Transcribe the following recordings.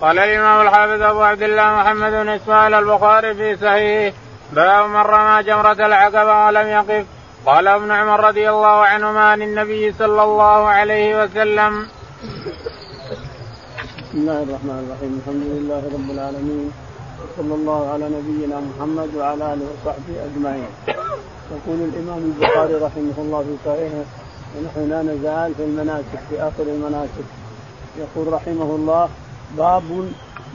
قال الإمام الحافظ أبو عبد الله محمد بن إسماعيل البخاري في صحيحه باب من رمى جمرة العقبة ولم يقف قال ابن عمر رضي الله عنهما عن النبي صلى الله عليه وسلم. بسم الله الرحمن الرحيم الحمد لله رب العالمين وصلى الله على نبينا محمد وعلى آله وصحبه أجمعين. يقول الإمام البخاري رحمه الله في صحيحه ونحن لا نزال في المناسك في آخر المناسك يقول رحمه الله باب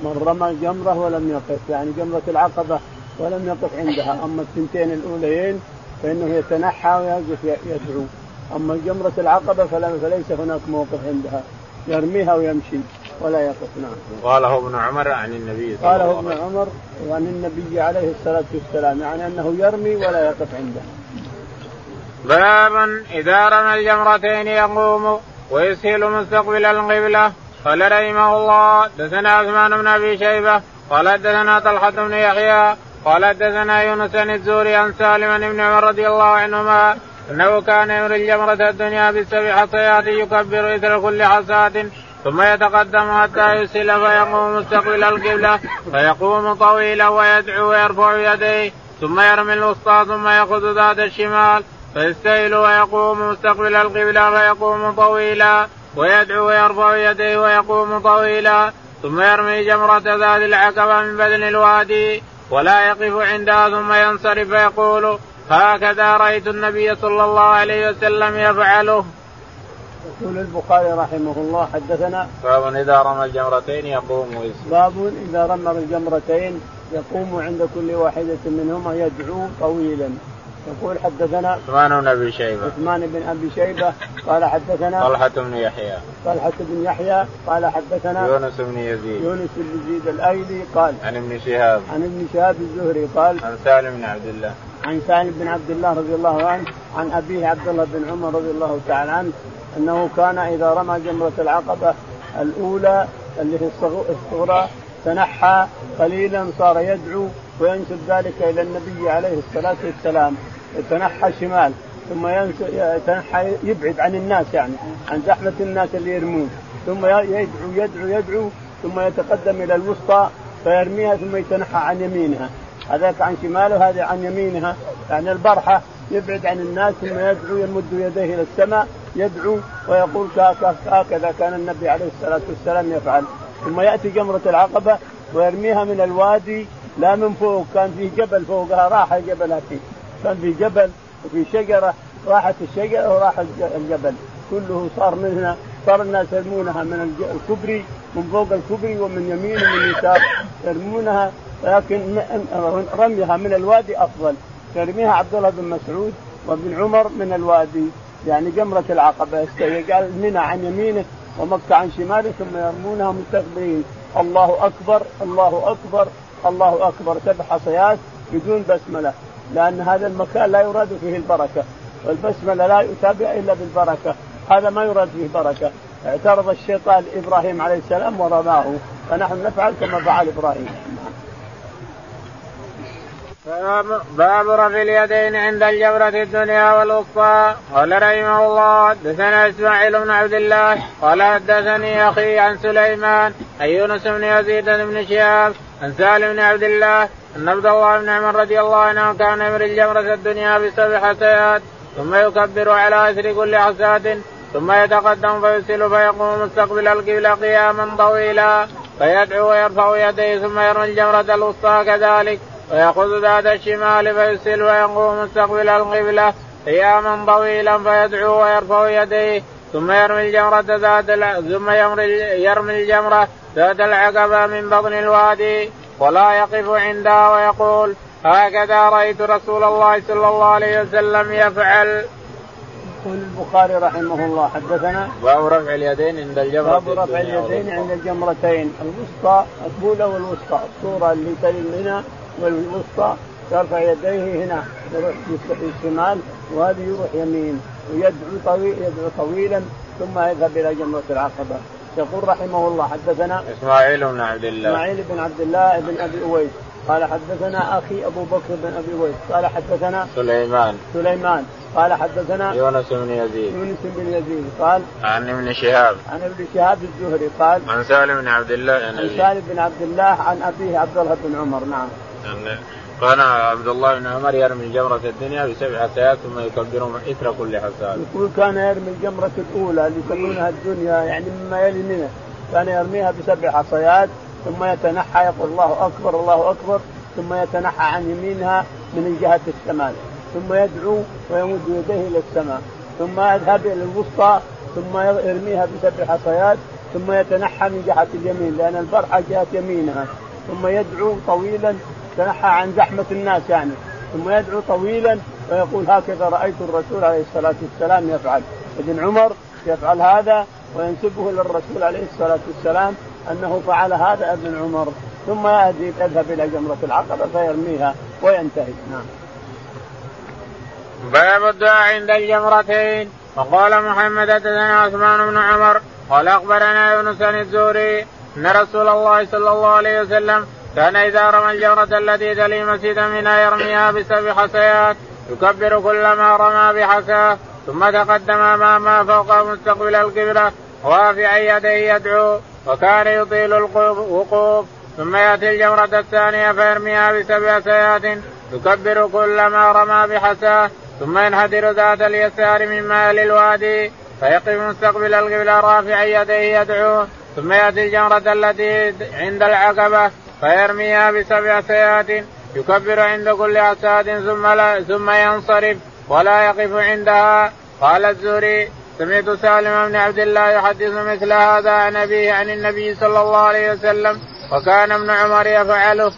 من رمى جمره ولم يقف يعني جمرة العقبة ولم يقف عندها أما الثنتين الأوليين فإنه يتنحى ويقف يدعو أما جمره العقبة فليس هناك موقف عندها يرميها ويمشي ولا يقف نعم. قاله ابن عمر عن النبي صلى الله عليه وسلم. قاله ابن عمر وعن النبي عليه الصلاة والسلام يعني أنه يرمي ولا يقف عنده. بابا إذا رمى الجمرتين يقوم ويسهل مستقبل القبلة قال رحمه الله دثنا عثمان بن أبي شيبة قال دثنا طلحة بن يحيى قال دثنا يونس بن الزوري عن سالم بن عمر رضي الله عنهما أنه كان يمر الجمرة الدنيا بالسبع حصيات يكبر إثر كل حصاة ثم يتقدم حتى يسل فيقوم مستقبل القبلة فيقوم طويلا ويدعو ويرفع يديه ثم يرمي الوسطى ثم يأخذ ذات الشمال فيستهل ويقوم مستقبل القبلة فيقوم طويلا. ويدعو ويرفع يديه ويقوم طويلا ثم يرمي جمرة ذات العقبة من بدن الوادي ولا يقف عندها ثم ينصرف فيقول هكذا رأيت النبي صلى الله عليه وسلم يفعله. يقول البخاري رحمه الله حدثنا باب إذا رمى الجمرتين يقوم ويسجد. باب إذا رمى الجمرتين يقوم عند كل واحدة منهما يدعو طويلا يقول حدثنا عثمان بن أبي شيبة. عثمان بن أبي شيبة قال حدثنا طلحة بن يحيى. طلحة بن يحيى قال حدثنا يونس بن يزيد. يونس بن يزيد الأيلي قال عن ابن شهاب. عن ابن شهاب الزهري قال عن سالم بن عبد الله. عن سالم بن عبد الله رضي الله عنه عن أبيه عبد الله بن عمر رضي الله تعالى عنه أنه كان إذا رمى جمرة العقبة الأولى اللي هي الصغرى تنحى قليلا صار يدعو وينسب ذلك إلى النبي عليه الصلاة والسلام. يتنحى شمال ثم يتنحى يبعد عن الناس يعني عن زحمة الناس اللي يرمون. ثم يدعو يدعو يدعو ثم يتقدم إلى الوسطى فيرميها ثم يتنحى عن يمينها. هذاك عن شماله هذا عن يمينها. يعني البرحة يبعد عن الناس ثم يدعو يمد يديه إلى السماء يدعو ويقول هكذا كان النبي عليه الصلاة والسلام يفعل. ثم يأتي جمرة العقبة ويرميها من الوادي لا من فوق كان فيه جبل فوقها راح الجبل فيه كان في جبل وفي شجرة راحت الشجرة وراح الجبل. كله صار منها صار الناس يرمونها من الكبري من فوق الكبري ومن يمين ومن يسار. يرمونها لكن رميها من الوادي أفضل. يرميها عبد الله بن مسعود وابن عمر من الوادي. يعني جمرة العقبة قال منى عن يمينه ومكة عن شماله ثم يرمونها مستقبلين. الله أكبر الله أكبر الله أكبر. سبع حصيات بدون بسملة لأن هذا المكان لا يراد فيه البركة. والبسملة لا يتابع إلا بالبركة. هذا ما يراد فيه بركة. اعترض الشيطان إبراهيم عليه السلام ورماه. فنحن نفعل كما فعل إبراهيم. باب رفع اليدين عند الجبرة الدنيا والوسطى قال رحمه الله حدثنا إسماعيل بن عبد الله قال حدثني أخي عن سليمان عن يونس بن يزيد بن شهاب عن سالم بن عبد الله أن عبد الله بن عمر رضي الله عنه كان يمر الجمرة الدنيا بسبع حسيات ثم يكبر على اثر كل حساة ثم يتقدم فيسل فيقوم مستقبل القبلة قياما طويلا فيدعو ويرفع يديه ثم يرمي الجمرة الوسطى كذلك. ويأخذ ذات الشمال فيسل ويقوم مستقبل القبلة. قياما طويلا فيدعو ويرفع يديه. ثم يرمي الجمرة ذات ثم يرمي الجمرة ذات العقبة من بطن الوادي. ولا يقف عندها ويقول هكذا رأيت رسول الله صلى الله عليه وسلم يفعل. يقول البخاري رحمه الله حدثنا باب رفع اليدين عند الجمرة. باب رفع اليدين عند الجمرتين الوسطى الأولى والوسطى الصورة اللي تلي منها. والوسطى يرفع يديه هنا يروح الشمال وهذه يروح يمين ويدعو طويل يدعو طويلا ثم يذهب إلى جمرة العقبة. يقول رحمه الله حدثنا إسماعيل بن عبد الله. إسماعيل بن عبد الله بن أبي أويس. قال حدثنا أخي أبو بكر بن أبي ويس قال حدثنا سليمان. سليمان. قال حدثنا يونس بن يزيد. يونس بن يزيد. قال عن ابن شهاب. عن ابن شهاب الزهري. قال عن سالم بن عبد الله عن سالم بن عبد الله عن أبيه عبد الله بن عمر. نعم. كان عبد الله بن عمر يرمي جمرة الدنيا بسبع حسيات ثم يكبر إثر كل حساء. يقول كان يرمي الجمرة الأولى اللي يسمونها الدنيا يعني مما يلي منه كان يرميها بسبع حصيات ثم يتنحى يقول الله أكبر الله أكبر ثم يتنحى عن يمينها من جهة الشمال ثم يدعو ويمد يديه إلى السماء ثم يذهب إلى الوسطى ثم يرميها بسبع حصيات ثم يتنحى من جهة اليمين لأن البرحة جهة يمينها ثم يدعو طويلا تنحى عن زحمة الناس يعني. ثم يدعو طويلا ويقول هكذا رأيت الرسول عليه الصلاة والسلام يفعل. ابن عمر يفعل هذا وينسبه للرسول عليه الصلاة والسلام أنه فعل هذا ابن عمر. ثم يذهب إلى جمرة العقبة فيرميها وينتهي. نعم. باب الدعاء عند الجمرتين. وقال محمد حدثنا عثمان بن عمر قال أخبرنا يونس بن الزهري أن رسول الله صلى الله عليه وسلم كان إذا رمى الجمره التي تلي مسجدا منها يرميها بسبع حصيات يكبر كلما رمى بحساه ثم تقدم امامها فوق مستقبل القبلة رافعا يديه يدعو وكان يطيل الوقوف ثم يأتي الجمرة الثانية فيرميها بسبع سيات يكبر كلما رمى بحساه ثم ينحدر ذات اليسار من مال الوادي فيقف مستقبل القبلة رافعا يديه يدعو ثم يأتي الجمرة التي عند العقبة فيرميها بسبع سيات يكبر عند كل عساد ثم لا ثم ينصرف ولا يقف عندها. قال الزهري سمعت سالم بن عبد الله يحدث مثل هذا عن أبيه عن النبي صلى الله عليه وسلم وكان ابن عمر يفعله.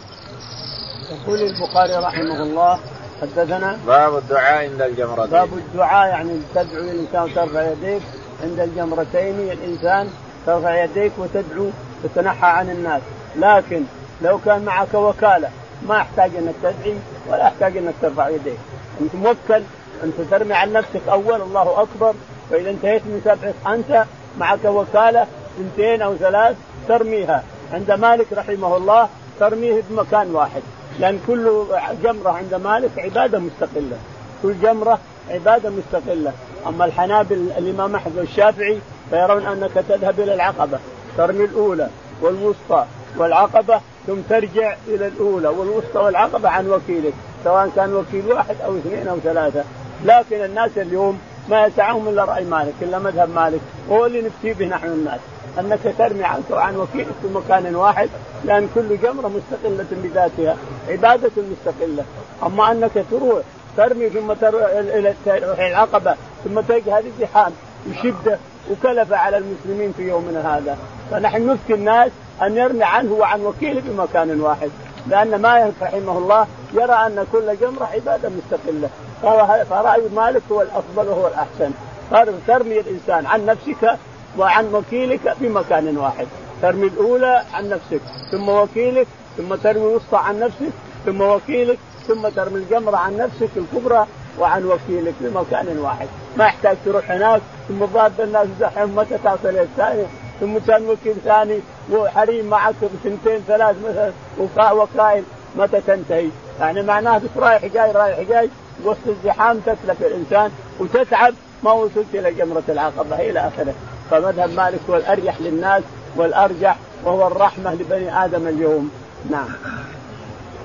يقول البخاري رحمه الله حدثنا باب الدعاء عند الجمرتين. باب الدعاء يعني تدعو الإنسان ترفع يديك عند الجمرتين الإنسان ترفع يديك وتدعو وتنحى عن الناس. لكن لو كان معك وكالة ما احتاج إنك تدعي ولا احتاج إنك ترفع يديك. أنت موكل أنت ترمي عن نفسك أول الله أكبر. فإذا انتهيت من سبعة أنت معك وكالة اثنتين أو ثلاث ترميها. عند مالك رحمه الله ترميه بمكان واحد. لأن كل جمرة عند مالك عبادة مستقلة. كل جمرة عبادة مستقلة. أما الحنابل الإمام أحمد والشافعي فيرون أنك تذهب إلى العقبة. ترمي الأولى والوسطى والعقبة ثم ترجع إلى الأولى. والوسطى والعقبة عن وكيلك سواء كان وكيل واحد أو اثنين أو ثلاثة. لكن الناس اليوم ما يسعهم إلا رأي مالك إلا مذهب مالك. هو اللي نفتي به نحن الناس. أنك ترمي عنك وعن وكيلك في مكان واحد لأن كل جمرة مستقلة بذاتها عبادة مستقلة. أما أنك تروح ترمي ثم تروح إلى العقبة ثم تجد هذه زحام وشدة وكلفه على المسلمين في يومنا هذا. فنحن نفتي الناس أن يرمي عنه وعن وكيله بمكان واحد. لأن ما رحمه الله يرى أن كل جمرة عبادة مستقلة. فرأي مالك هو الأفضل وهو الأحسن. ترمي الإنسان عن نفسك وعن وكيلك في مكان واحد. ترمي الأولى عن نفسك ثم وكيلك ثم ترمي الوسطى عن نفسك ثم وكيلك ثم ترمي الجمرة عن نفسك الكبرى وعن وكيلك في مكان واحد. ما يحتاج تروح هناك ثم ضاد الناس زحم متى تصل الثاني ثم كان وكيل ثاني وحريم معك بسنتين ثلاث مثلا وكائل متى تنتهي. يعني معناه رايح جاي رايح جاي وسط الزحام تتلف الإنسان وتتعب ما وصلت إلى جمرة العقبة إلى آخره. فمذهب مالك هو الأريح للناس والأرجح وهو الرحمة لبني آدم اليوم. نعم.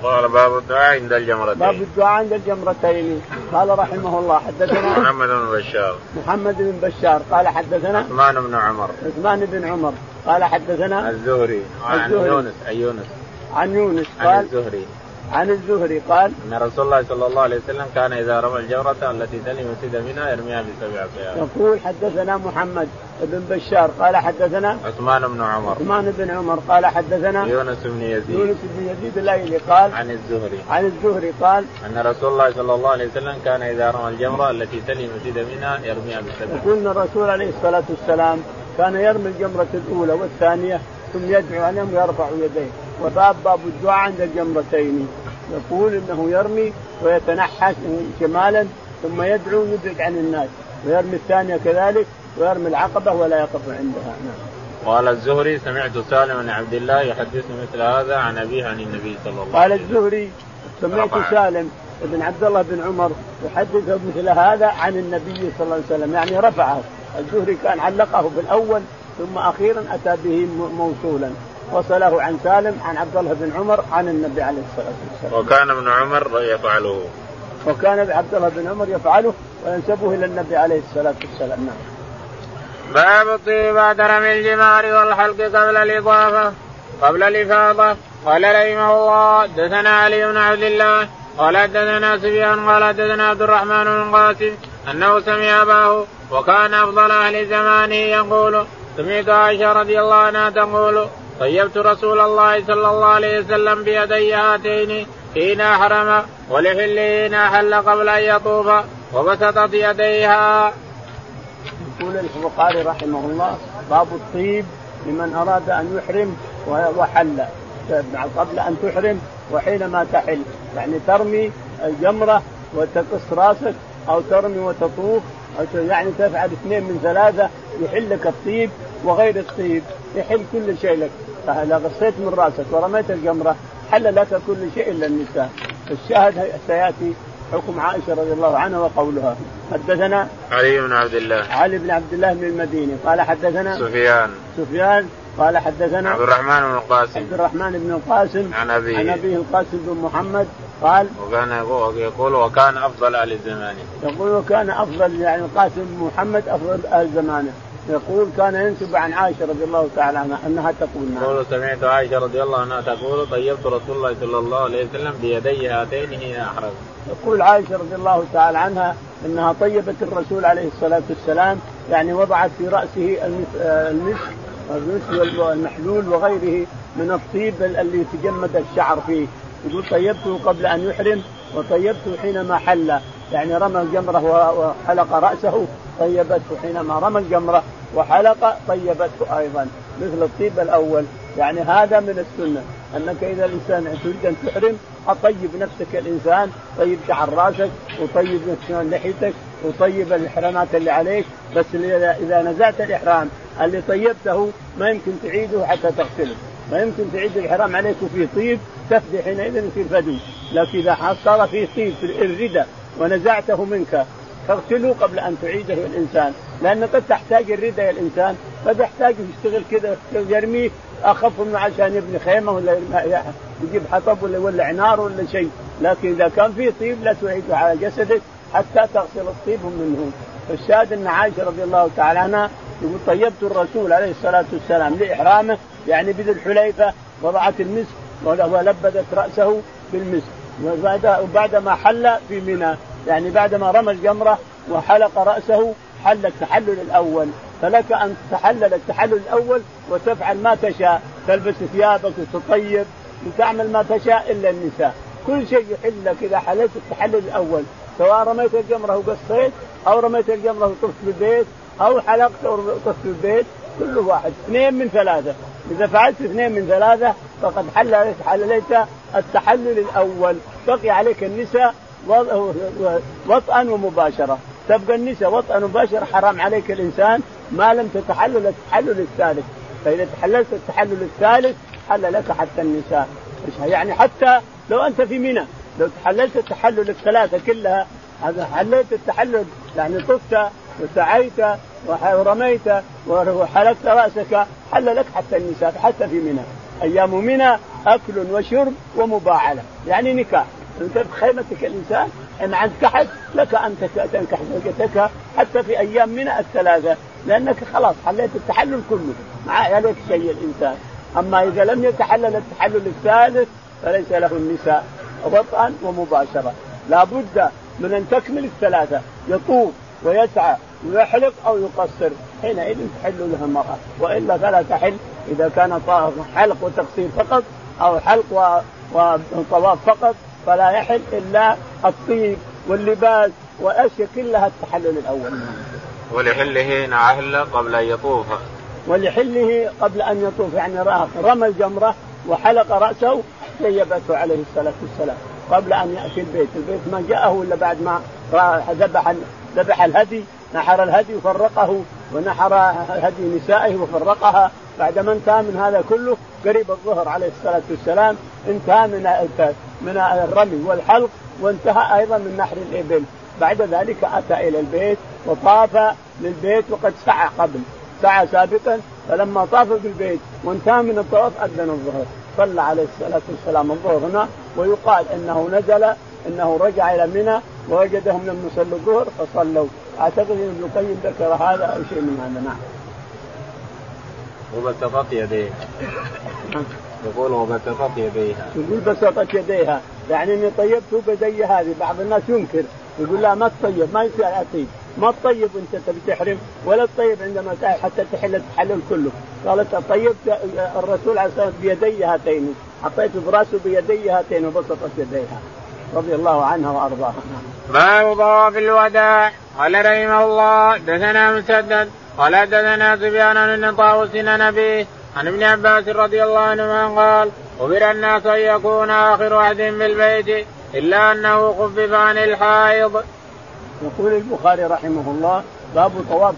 قال باب الدعاء عند الجمرتين. باب الدعاء عند الجمرتين. قال رحمه الله حدثنا محمد بن بشار. محمد بن بشار. قال حدثنا عثمان بن عمر. عثمان بن عمر. قال حدثنا الزهري. عن يونس. عن يونس؟ عن يونس. قال عن الزهري. عن الزهري قال أن رسول الله صلى الله عليه وسلم كان إذا رمى الجمره التي تلي مسجد منها يرميها بسبع سيارات. يقول حدثنا محمد بن بشار قال حدثنا عثمان بن عمر عثمان بن عمر قال حدثنا يونس بن يزيد يونس بن يزيد الايلي قال عن الزهري عن الزهري قال أن رسول الله صلى الله عليه وسلم كان إذا رمى الجمره التي تلي مسجد منها يرميها بسبع. يقول أن الرسول عليه الصلاة والسلام كان يرمي الجمرة الأولى والثانية ثم يدعو عليهم ويرفع يديه وباب باب الدعاء عند الجمرتين يقول إنه يرمي ويتنحى شمالا ثم يدعو يبعد عن الناس. ويرمي الثانية كذلك ويرمي العقبة ولا يقف عندها. نعم. قال الزهري سمعت سالم بن عبد الله يحدث مثل هذا عن أبيه عن النبي صلى الله عليه وسلم. قال الزهري سمعت سالم بن عبد الله بن عمر يحدث مثل هذا عن النبي صلى الله عليه وسلم يعني رفعه. الزهري كان علقه بالأول ثم أخيرا أتى به موصولا. وصله عن سالم عن عبد الله بن عمر عن النبي عليه الصلاة والسلام. وكان ابن عمر يفعله. وكان عبد الله بن عمر يفعله وينسبه إلى النبي عليه الصلاة والسلام نعم. باب الطيب بعد رمي الجمار والحلق قبل الإضافة قبل الإفاضة قال رحمه الله دثنا علي بن عبد الله قال حدثنا سفيان قال حدثنا عبد الرحمن بن قاسم أنه سمع أباه وكان أفضل أهل زمانه يقول سمعت عائشة رضي الله عنها تقول طيبت رسول الله صلى الله عليه وسلم بيدي هاتين حين أحرم ولحله حين أحل قبل أن يطوف وبسطت يديها. يقول البخاري رحمه الله باب الطيب لمن أراد أن يحرم وحل قبل أن تحرم وحينما تحل يعني ترمي الجمرة وتقص راسك أو ترمي وتطوف أو يعني تفعل اثنين من ثلاثة يحل لك الطيب وغير الطيب يحل كل شيء لك. فاذا قصيت من رأسك ورميت الجمرة حل لك كل شيء إلا النساء. الشاهد سيأتي حكم عائشة رضي الله عنها وقولها. حدثنا علي بن عبد الله. علي بن عبد الله بن المديني قال حدثنا سفيان. سفيان. قال حدثنا عبد الرحمن بن القاسم. عبد الرحمن بن القاسم عن أبيه. عن أبيه القاسم بن محمد قال وكان يقول وكان أفضل أهل زمانه يقول وكان أفضل يعني القاسم بن محمد أفضل أهل زمانه يقول كان ينسب عن عائشة رضي الله تعالى عنها أنها تقول نعم. يقول سمعت عائشة رضي الله عنها تقول طيبت رسول الله صلى الله عليه وسلم بيدي هاتين حين أحرز. يقول عائشة رضي الله تعالى عنها أنها طيبت الرسول عليه الصلاة والسلام يعني وضعت في رأسه المسك المسك والمحلول وغيره من الطيب اللي تجمد الشعر فيه يقول طيبته قبل أن يحرم وطيبته حينما حل. يعني رمى الجمرة وحلق رأسه طيبته حينما رمى الجمرة وحلق طيبته أيضا مثل الطيب الأول. يعني هذا من السنة. أنك إذا الإنسان تريد أن تحرم أطيب نفسك الإنسان طيب شعر رأسك وطيب لحيتك وطيب الإحرامات اللي عليك. بس إذا نزعت الإحرام اللي طيبته ما يمكن تعيده حتى تغسله. ما يمكن تعيد الإحرام عليك وفيه طيب تفدي حينئذ يصير فدو لكن إذا صار فيه طيب في الردى ونزعته منك تغسله قبل أن تعيده الإنسان. لأن قد تحتاج الردى يا الإنسان قد يحتاج يشتغل كذا يرميه أخف منه عشان يبني خيمة ولا يجيب حطب ولا يولع نار ولا شيء. لكن إذا كان فيه طيب لا تعيده على جسدك حتى تغسل الطيب منه. فالشاهد أن عائشة رضي الله تعالى عنها يقول طيبت الرسول عليه الصلاة والسلام لإحرامه يعني بذي الحليفة وضعت المسك ولبدت رأسه بالمسك. وبعد ما حل في منى يعني بعد ما رمى الجمرة وحلق رأسه حل التحلل الأول. فلك أن تتحلل التحلل الأول وتفعل ما تشاء. تلبس ثيابك وتطيب وتعمل ما تشاء إلا النساء. كل شيء يحل لك إذا حللت التحلل الأول. سواء رميت الجمرة وقصيت أو رميت الجمرة وطفت في البيت أو حلقت في البيت كل واحد. اثنين من ثلاثة. إذا فعلت اثنين من ثلاثة فقد حللت حللت التحلل الأول. بقي عليك النساء وطئا ومباشرة. تبقى النساء وطئا ومباشرة حرام عليك الإنسان ما لم تتحلل التحلل الثالث. فإذا تحللت التحلل الثالث حل لك حتى النساء. يعني حتى لو أنت في منى لو تحللت التحلل الثلاثة كلها هذا حللت التحلل يعني طفت وسعيت ورميت وحلقت رأسك حل لك حتى النساء حتى في منى. أيام منى أكل وشرب ومباعلة. يعني نكاح. أنت بخيمتك الإنسان إن أحد لك أن تنكح زوجتك حتى في أيام منى الثلاثة. لأنك خلاص حليت التحلل كله. ما عليك شيء الإنسان. أما إذا لم يتحلل التحلل الثالث فليس له النساء وطئا ومباشرة. لابد من أن تكمل الثلاثة. يطوف. ويسعى ويحلق أو يقصر. حينئذ تحل لها المرأة. وإلا فلا تحل. إذا كان حلق وتقصير فقط أو حلق وطواف فقط فلا يحل إلا الطيب واللباس والاشياء كلها التحلل الأول. ولحله نعهل قبل أن يطوف. ولحله قبل أن يطوف. يعني رمى الجمرة وحلق رأسه طيبته عليه الصلاة والسلام قبل أن يأتي البيت، البيت ما جاءه إلا بعد ما ذبح ذبح الهدي نحر الهدي وفرقه ونحر هدي نسائه وفرقها. بعدما انتهى من هذا كله قريب الظهر عليه الصلاة والسلام انتهى من من الرمي والحلق وانتهى أيضا من نحر الإبل. بعد ذلك أتى إلى البيت وطاف للبيت وقد سعى قبل. سعى سابقا فلما طاف بالبيت وانتهى من الطواف أذن الظهر. صلى عليه الصلاة والسلام الظهر هنا ويقال إنه نزل إنه رجع إلى منى ووجدهم لم يصلوا الظهر فصلوا. أعتقد إن ابن القيم ذكر هذا أو شيء من هذا نعم. وبسطت يديه. يقول وبسطت يديها. يقول بسطت يديها. يعني إني طيبت بيدي هذه. بعض الناس ينكر. يقول لا ما تطيب ما يصير اطيب ما تطيب انت تبي تحرم ولا تطيب عندما حتى تحل التحلل كله قالت طيبت الرسول عليه الصلاة والسلام بيدي هاتين. حطيت براسه بيدي هاتين وبسطت يديها. رضي الله عنها وارضاها باب طواف الوداع. قال رحمه الله دثنا مسدد. قال دثنا سفيان بن طاووس نبي عن ابن عباس رضي الله عنهما قال أمر الناس أن يكون آخر عهد بالبيت إلا أنه خفف عن الحائض. يقول البخاري رحمه الله باب طواف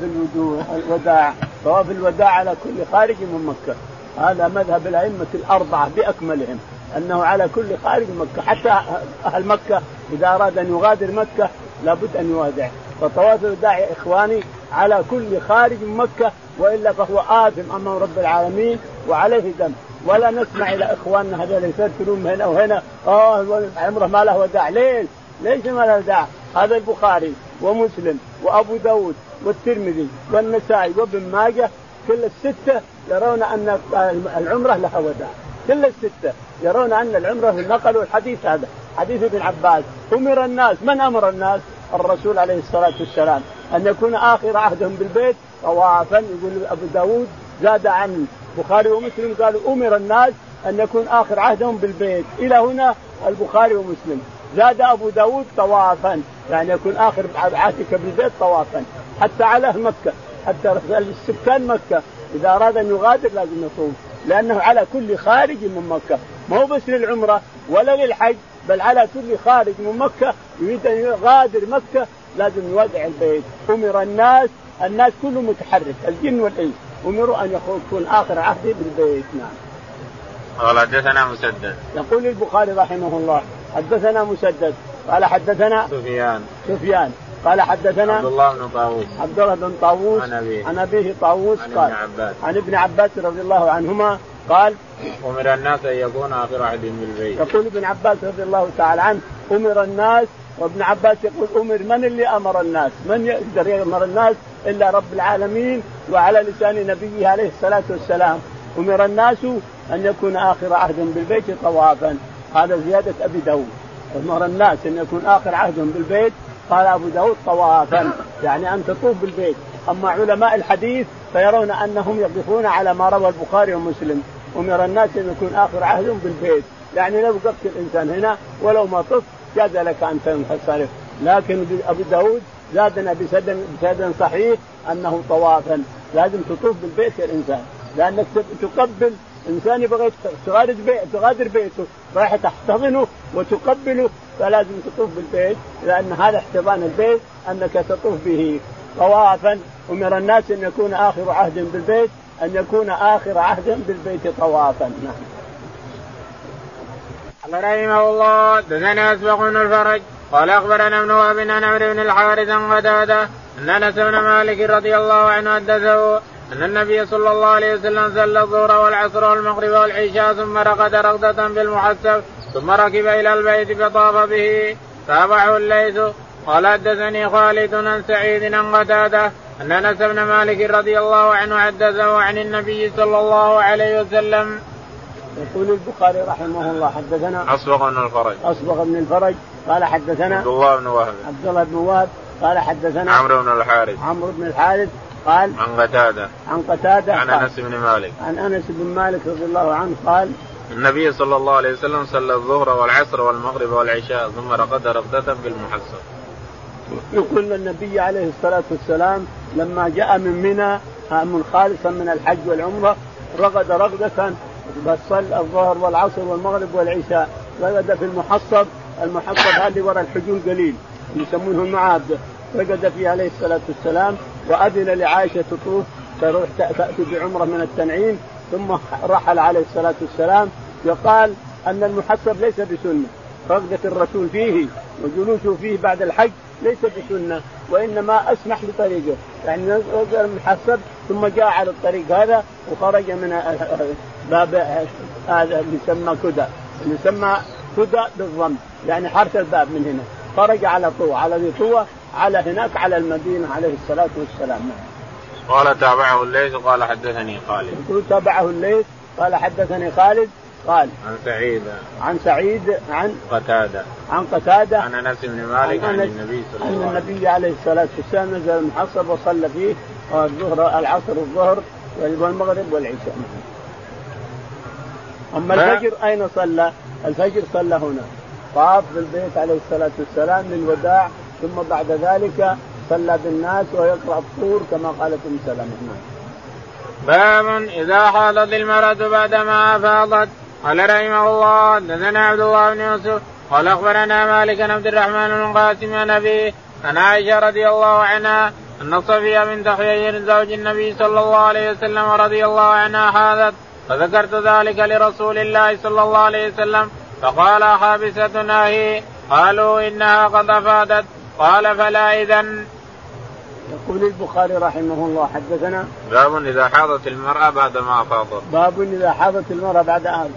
الوداع. طواف الوداع على كل خارج من مكة. هذا مذهب الأئمة الأربعة بأكملهم. أنه على كل خارج مكة. حتى أهل مكة إذا أراد أن يغادر مكة لابد أن يودع فطواف الوداع يا إخواني على كل خارج من مكة وإلا فهو آثم أمام رب العالمين وعليه دم. ولا نسمع إلى إخواننا هذول يفكرون هنا وهنا آه عمره ما له وداع ليش؟ ليش ما له وداع؟ هذا البخاري ومسلم وأبو داود والترمذي والنسائي وابن ماجه كل الستة يرون أن العمرة لها وداع. كل الستة يرون أن العمرة نقلوا الحديث هذا. حديث ابن عباس. أمر الناس. من أمر الناس؟ الرسول عليه الصلاة والسلام. أن يكون آخر عهدهم بالبيت طوافا. يقول أبو داود زاد عن البخاري ومسلم قالوا أمر الناس أن يكون آخر عهدهم بالبيت. إلى هنا البخاري ومسلم. زاد أبو داود طوافا. يعني يكون آخر عهدك بالبيت طوافا. حتى على مكة. حتى السكان مكة. إذا أراد أن يغادر لازم يطوف. لأنه على كل خارج من مكة. ما هو بس للعمرة ولا للحج بل على كل خارج من مكة. يريد أن يغادر مكة لازم يودع البيت. أمر الناس الناس كله متحرك الجن والإنس. أمروا أن يكون آخر عهده بالبيت. نعم. قال حدثنا مسدد. يقول البخاري رحمه الله حدثنا مسدد. قال حدثنا سفيان. سفيان. قال حدثنا عبد الله بن طاووس. عبد الله بن طاووس عن أبيه. عن أبيه طاووس عن قال ابن عباس. عن ابن عباس رضي الله عنهما قال أمر الناس أن يكون آخر عهد بالبيت يقول ابن عباس رضي الله تعالى عنه أمر الناس وابن عباس يقول أمر من اللي أمر الناس؟ من يقدر يأمر الناس إلا رب العالمين وعلى لسان نبيه عليه الصلاة والسلام؟ أمر الناس أن يكون آخر عهد بالبيت طوافا. هذا زيادة أبي داود. أمر الناس أن يكون آخر عهدهم بالبيت قال أبو داود طوافا. يعني ان تطوف بالبيت. أما علماء الحديث فيرون أنهم يقفون على ما روى البخاري ومسلم. أمر الناس أن يكون آخر عهدهم بالبيت. يعني لو وقفت الإنسان هنا ولو ما طف جاز لك أن تنصرف لكن أبو داود زادنا بسند بسند صحيح أنه طوافا. لازم تطوف بالبيت يا الإنسان. لأنك تقبل انسان يبغى تغادر تغادر بيته. رايح تحتضنه وتقبله فلازم تطوف بالبيت لأن هذا احتضان البيت أنك تطوف به طوافا أمر الناس أن يكون آخر عهد بالبيت أن يكون آخر عهد بالبيت طوافا نعم. قال رحمه الله دثنا أسبق بن الفرج قال أخبرنا ابن وهب عن عمرو بن الحارث عن أن أنس بن مالك رضي الله عنه حدثه أن النبي صلى الله عليه وسلم صلى الظهر والعصر والمغرب والعشاء ثم رقد رقدة بالمحسب ثم ركب إلى البيت فطاف به. تابعه الليث. قال حدثني خالد عن سعيد عن قتادة أن أنس بن مالك رضي الله عنه حدثه عن النبي صلى الله عليه وسلم. يقول البخاري رحمه الله حدثنا أصبغ بن الفرج. أصبغ بن الفرج. قال حدثنا عبد الله بن وهب. عبد الله بن وهب. قال حدثنا عمرو بن الحارث. عمرو بن الحارث. قال عن قتادة. عن قتادة. عن أنس بن مالك. عن أنس بن مالك رضي الله عنه قال النبي صلى الله عليه وسلم صلى الظهر والعصر والمغرب والعشاء ثم رقد رقدة بالمحصب. يقول النبي عليه الصلاة والسلام لما جاء من منى من خالصا من الحج والعمرة رقد رقدة بس صلى الظهر والعصر والمغرب والعشاء رقد في المحصب المحصب هذه وراء الحجون قليل يسمونه المعابده رقد فيه عليه الصلاة والسلام وأذن لعائشة تطوف تروح تأتي بعمرة من التنعيم ثم رحل عليه الصلاة والسلام يقال أن المحسب ليس بسنة. رغبه الرسول فيه وجلوسه فيه بعد الحج ليس بسنة وإنما أسمح لطريقه يعني المحسب ثم جاء على الطريق هذا وخرج من باب هذا اللي يسمى كدى اللي يسمى كدى بالضم. يعني حرف الباب من هنا. خرج على طوى. على ذي طوى على هناك على المدينة عليه الصلاة والسلام. قال تابعه الليث قال حدثني خالد. يقول تابعه الليث قال حدثني خالد قال عن سعيد. عن سعيد عن قتادة. عن قتادة. عن أنس بن مالك عن, عن النبي صلى الله عليه وسلم. النبي عليه الصلاة والسلام نزل المحصب وصلى فيه الظهر العصر الظهر والمغرب والعشاء أما الفجر أين صلى؟ الفجر صلى هنا. طاف بالبيت عليه الصلاة والسلام للوداع ثم بعد ذلك صلى بالناس ويقرأ الطور كما قالت ام سلمة. نعم. باب إذا حاضت المراه بعدما افاضت قال رحمه الله حدثنا عبد الله بن يوسف قال أخبرنا مالك بن عبد الرحمن بن القاسم عن أبيه عن عائشة رضي الله عنها أن صفية بنت حيي زوج النبي صلى الله عليه وسلم رضي الله عنها حاضت. فذكرت ذلك لرسول الله صلى الله عليه وسلم فقال حابستنا هي قالوا إنها قد أفادت. قال فلا إذا. يقول البخاري رحمه الله حدثنا باب إذا حاضت المرأة بعد ما أفاضت. باب إذا حاضت المرأة بعد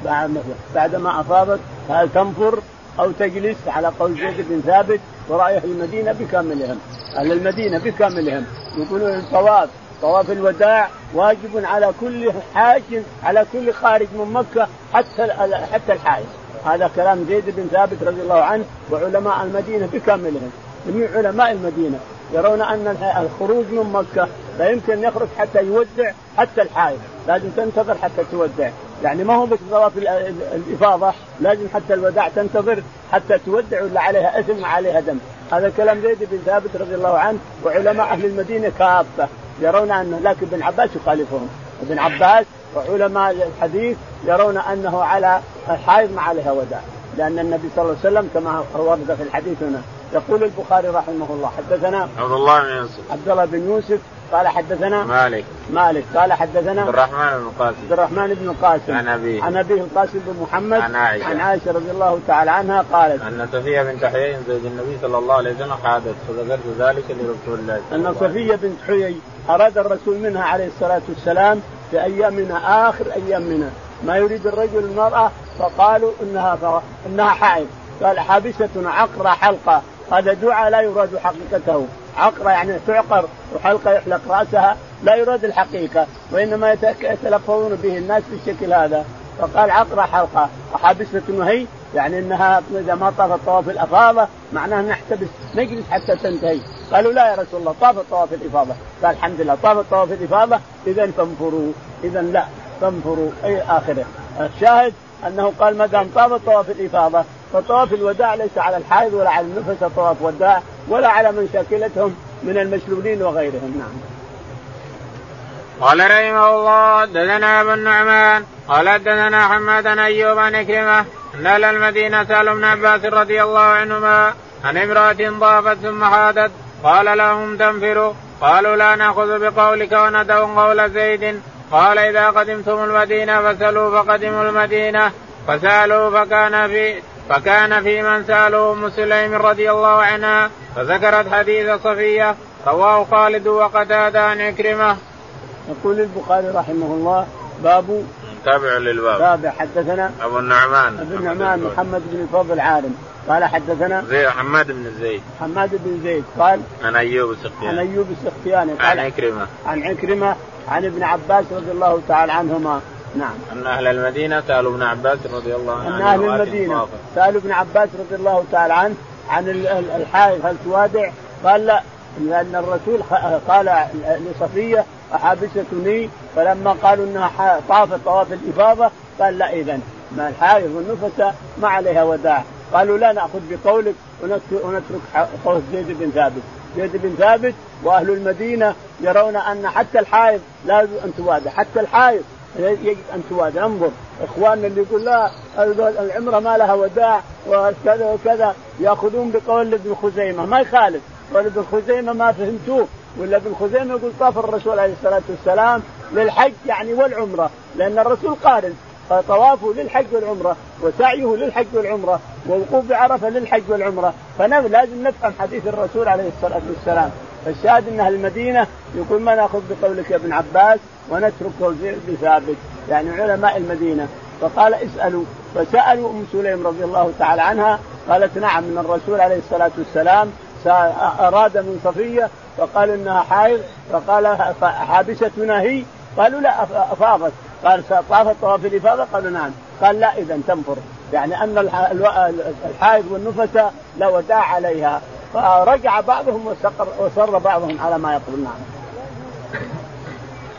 بعد ما أفاضت هل تنفر أو تجلس؟ على قول زيد بن ثابت ورأي أهل المدينة بكاملهم. أهل المدينة بكاملهم. يقولون الطواف طواف الوداع واجب على كل حاج على كل خارج من مكة حتى حتى الحائج هذا كلام زيد بن ثابت رضي الله عنه وعلماء المدينة بكاملهم. جميع علماء المدينة يرون أن الخروج من مكة لا يمكن يخرج حتى يودع حتى الحائض. لازم تنتظر حتى تودع. يعني ما هو بطواف الإفاضة لازم حتى الوداع تنتظر حتى تودع ولا عليها إثم وعليها دم. هذا كلام زيد بن ثابت رضي الله عنه وعلماء أهل المدينة كافة. يرون انه لكن ابن عباس يخالفهم. ابن عباس وعلماء الحديث يرون أنه على الحائض ما عليها وداع. لأن النبي صلى الله عليه وسلم كما ورد في الحديث هنا يقول البخاري رحمه الله حدثنا عبد الله بن يوسف. عبد الله بن يوسف قال حدثنا مالك. مالك قال حدثنا عبد الرحمن بن القاسم عبد الرحمن بن القاسم عن أبيه. عن أبيه القاسم بن محمد. عن عائشه عن عائشة. رضي الله تعالى عنها قالت أن صفية بنت حيي زوج النبي صلى الله عليه وسلم حادث فذكرت ذلك لرسول الله أن صفية بنت حيي أراد الرسول منها عليه الصلاة والسلام في ايامنا آخر أيامنا. ما يريد الرجل المرأة فقالوا إنها إنها حائض. قال حابستنا عقرة حلقة. هذا دعاء لا يراد حقيقته. عقرة يعني تعقر وحلقة يحلق رأسها لا يراد الحقيقة وإنما يتلفظون به الناس بالشكل هذا. فقال عقرة حلقة. وحابسة هي يعني إنها إذا ما طافت طواف الإفاضة معناه نحتبس نجلس حتى تنتهي. قالوا لا يا رسول الله طافت طواف الإفاضة. قال الحمد لله طافت طواف الإفاضة اذا فانفروا اذا لا فانفروا اي آخره. الشاهد أنه قال ما دام طاف طواف الإفاضة فطواف الوداع ليس على الحائض ولا على النفس طواف وداع ولا على من شاكلتهم من المشلولين وغيرهم نعم. قال رحمه الله دثنا أبو النعمان قال دثنا حماد أيوب عن كلمه أن أهل المدينة سالوا ابن عباس رضي الله عنهما عن امرأة ضافت ثم حادت قال لهم تنفروا قالوا لا نأخذ بقولك وندعو قول زيد قال إذا قدمتم المدينة فسلوا فقدموا المدينة. فسألوا فكان في فكان في من ساله أم سليم رضي الله عنها فذكرت حديث صفية رواه خالد وقتادة عن عكرمة. يقول البخاري رحمه الله باب تابع للباب. تابع حدثنا أبو النعمان. أبو النعمان محمد بن الفضل عالم قال حدثنا زي حماد بن زيد. حماد بن زيد قال عن أيوب السختياني. عن أيوب السختياني عن عكرمة. عن عكرمة عن ابن عباس رضي الله تعالى عنهما. نعم. أن أهل المدينة سألوا ابن عباس رضي الله عنه ان أهل المدينة سألوا ابن عباس رضي الله تعالى عنه عن الحائض هل توادع؟ قال لا لأن الرسول قال لصفية أحابستني؟ فلما قالوا إنها طافت طواف الإفاضة قال لا اذا ما الحائض والنفس ما عليها وداع. قالوا لا نأخذ بقولك ونترك قول زيد بن ثابت. زيد بن ثابت وأهل المدينة يرون أن حتى الحائض لازم أن توادع حتى الحائض يجب أن توادع انظر إخواننا اللي يقول لا العمرة ما لها وداع وكذا وكذا يأخذون بقول ابن خزيمة. ما يخالف. قول ابن خزيمة ما فهمتوه. ولا ابن خزيمة يقول طاف الرسول عليه الصلاة والسلام للحج يعني والعمرة لأن الرسول قارن. فطوافه للحج والعمرة وسعيه للحج والعمرة ووقوف بعرفة للحج والعمرة. فلازم نفهم حديث الرسول عليه الصلاة والسلام. فالشاهد انها المدينة يقول ما نأخذ بقولك يا ابن عباس ونترك بثابت يعني علماء المدينة. فقال اسألوا فسألوا أم سليم رضي الله تعالى عنها قالت نعم من الرسول عليه الصلاة والسلام أراد من صفيه فقال إنها حائض فقال حابستنا هي قالوا لا أفاضت. قال طافت طواف الإفاضة؟ قالوا نعم. قال لا اذا تنفر. يعني أن الحائض والنفس لا وداع عليها فرجع بعضهم وصر بعضهم على ما يقول. نعم.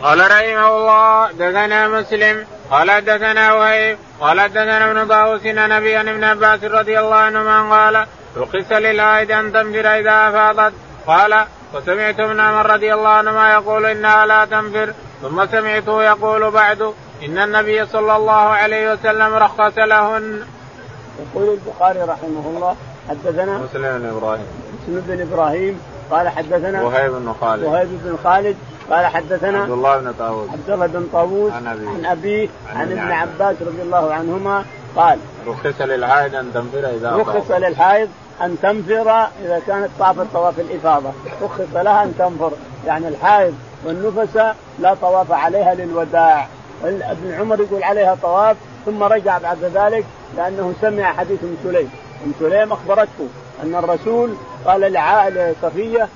قال رحمه الله دثنا مسلم. قال دثنا وهيب. قال دثنا ابن طاووس نبي ابن عباس رضي الله عنهما قال رخص للعائد أن تنفر إذا أفاضت. قال وسمعت ابن عمر رضي الله عنهما يقول إنها لا تنفر. ثم سمعته يقول بعد إن النبي صلى الله عليه وسلم رخص لهن. يقول البخاري رحمه الله حدثنا مسلم بن إبراهيم. مسلم بن إبراهيم قال حدثنا وهيب بن خالد. وهيب بن خالد قال حدثنا عبد الله بن طاووس. عبد الله بن طاووس عن أبيه. عن, أبيه عن, عن ابن عباس رضي الله عنهما قال رخص للحائض أن تنفر إذا رخص للحائض أن تنفر إذا كانت طافت طواف الإفاضة. رخص لها أن تنفر. يعني الحائض والنفس لا طواف عليها للوداع. ابن عمر يقول عليها طواف ثم رجع بعد ذلك لأنه سمع حديث أم سليم. أم سليم أخبرته أن الرسول قال لصفيه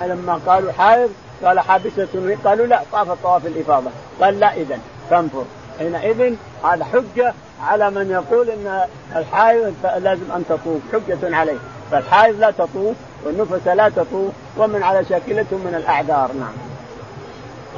لما قالوا حائض قال حابسة قالوا لا طاف طواف الإفاضة. قال لا إذا تنفر حينئذ هذا حجة على من يقول أن الحائض لازم أن تطوف حجة عليه. فالحائض لا تطوف والنفس لا تطوف ومن على شاكلة من الأعذار. نعم.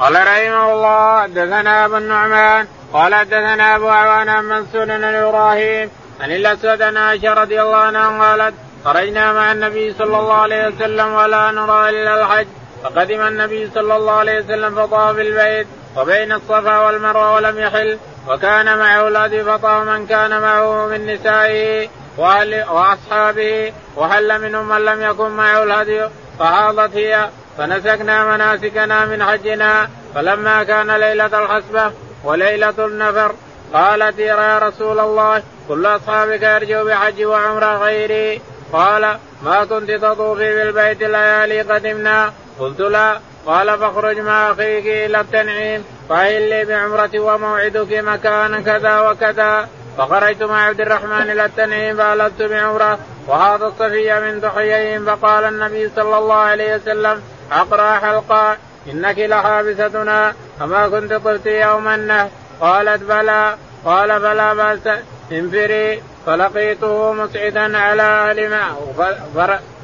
قال رحمه الله دثنا أبو النعمان قال دثنا أبو عوان منصور بن إبراهيم عن الأسود عن عائشة رضي الله عنها قالت خرجنا مع النبي صلى الله عليه وسلم ولا نرى إلا الحج. فقدم النبي صلى الله عليه وسلم فطاف البيت وبين الصفا والمروة ولم يحل وكان معه الهدي فطاف من كان معه من نسائه وأصحابه وحل منهم من لم يكن معه الهدي فحاضت هي فنسكنا مناسكنا من حجنا فلما كان ليلة الحسبه وليلة النفر قالت يا رسول الله كل أصحابك يرجو بحج وعمره غيري. قال ما كنت تطوفي بالبيت الليالي قدمنا. قلت لا. قال فاخرج مع أخيك إلى التنعيم فهل بعمرة وموعدك مكان كذا وكذا. فخرجت مع عبد الرحمن إلى التنعيم فالبت بعمرة وهذا الصفي من ضحيين فقال النبي صلى الله عليه وسلم أقرأ حلقا إنك لحابستنا اما كنت طفت يوم النهر. قالت بلى قال فلا بأس انفري. فلقيته مسعدا على أهل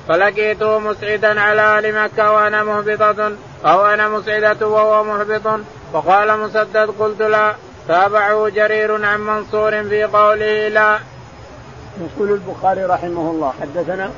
فلقيته مسعدا على أهل مكة وأنا مهبطة أو أنا مسعدة وهو مهبط. فقال مسدد قلت لا. تابعه جرير عن منصور في قوله لا. يقول البخاري رحمه الله حدثنا